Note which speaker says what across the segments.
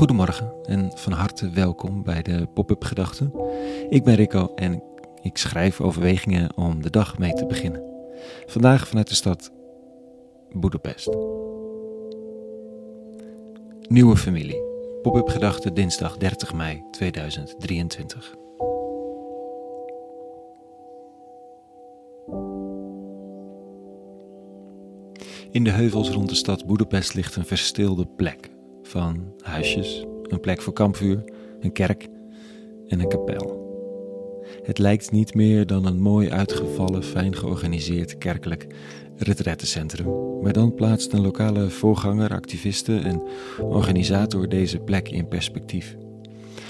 Speaker 1: Goedemorgen en van harte welkom bij de Pop-up Gedachten. Ik ben Rico en ik schrijf overwegingen om de dag mee te beginnen. Vandaag vanuit de stad Boedapest. Nieuwe familie. Pop-up Gedachten dinsdag 30 mei 2023. In de heuvels rond de stad Boedapest ligt een verstilde plek van huisjes, een plek voor kampvuur, een kerk en een kapel. Het lijkt niet meer dan een mooi uitgevallen, fijn georganiseerd kerkelijk retrettencentrum. Maar dan plaatst een lokale voorganger, activiste en organisator deze plek in perspectief.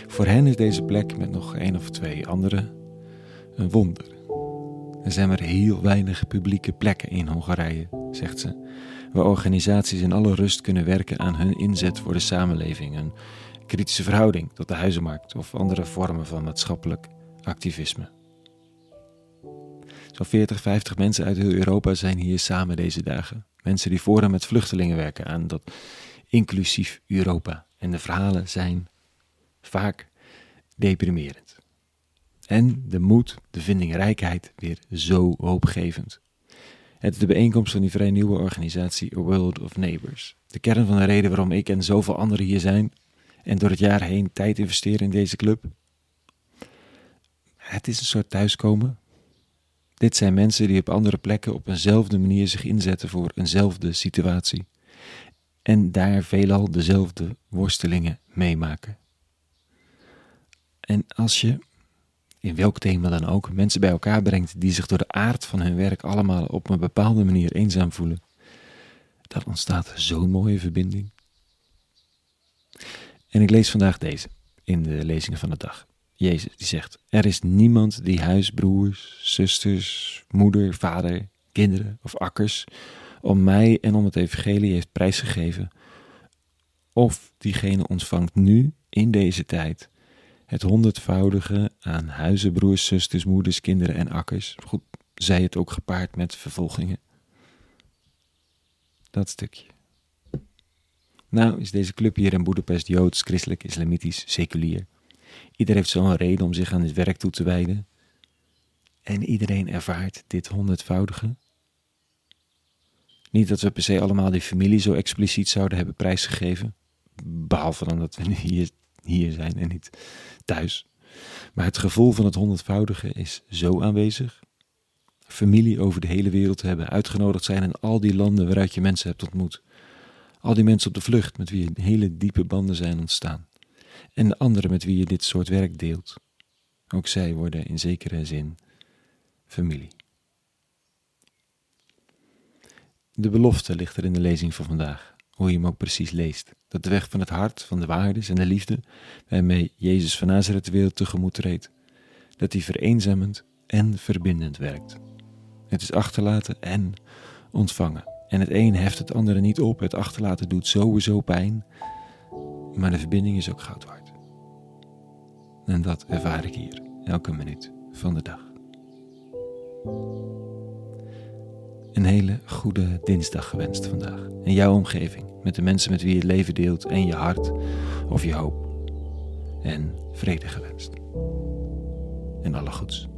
Speaker 1: Voor hen is deze plek met nog één of twee anderen een wonder. Er zijn maar heel weinig publieke plekken in Hongarije, zegt ze waar organisaties in alle rust kunnen werken aan hun inzet voor de samenleving, een kritische verhouding tot de huizenmarkt of andere vormen van maatschappelijk activisme. Zo'n 40, 50 mensen uit heel Europa zijn hier samen deze dagen. Mensen die voor en met vluchtelingen werken aan dat inclusief Europa. En de verhalen zijn vaak deprimerend. En de moed, de vindingrijkheid weer zo hoopgevend. Het is de bijeenkomst van die vrij nieuwe organisatie A World of Neighbors. De kern van de reden waarom ik en zoveel anderen hier zijn en door het jaar heen tijd investeren in deze club. Het is een soort thuiskomen. Dit zijn mensen die op andere plekken op eenzelfde manier zich inzetten voor eenzelfde situatie. En daar veelal dezelfde worstelingen meemaken. En als je in welk thema dan ook, mensen bij elkaar brengt die zich door de aard van hun werk allemaal op een bepaalde manier eenzaam voelen, dan ontstaat zo'n mooie verbinding. En ik lees vandaag deze in de lezingen van de dag. Jezus die zegt: Er is niemand die huisbroers, zusters, moeder, vader, kinderen of akkers om mij en om het evangelie heeft prijsgegeven, of diegene ontvangt nu in deze tijd het honderdvoudige aan huizen, broers, zusters, moeders, kinderen en akkers. Goed, zij het ook gepaard met vervolgingen. Dat stukje. Nou is deze club hier in Boedapest joods, christelijk, islamitisch, seculier. Iedereen heeft zo'n reden om zich aan dit werk toe te wijden. En iedereen ervaart dit honderdvoudige. Niet dat we per se allemaal die familie zo expliciet zouden hebben prijsgegeven. Behalve dan dat we hier hier zijn en niet thuis. Maar het gevoel van het honderdvoudige is zo aanwezig. Familie over de hele wereld hebben, uitgenodigd zijn in al die landen waaruit je mensen hebt ontmoet. Al die mensen op de vlucht met wie hele diepe banden zijn ontstaan. En de anderen met wie je dit soort werk deelt. Ook zij worden in zekere zin familie. De belofte ligt er in de lezing van vandaag hoe je hem ook precies leest. Dat de weg van het hart, van de waardes en de liefde, waarmee Jezus van Nazareth de wereld tegemoet treedt, dat die vereenzamend en verbindend werkt. Het is achterlaten en ontvangen. En het een heft het andere niet op. Het achterlaten doet sowieso pijn, maar de verbinding is ook goud waard. En dat ervaar ik hier, elke minuut van de dag. Een hele goede dinsdag gewenst vandaag. In jouw omgeving, met de mensen met wie je leven deelt en je hart of je hoop. En vrede gewenst. En alle goeds.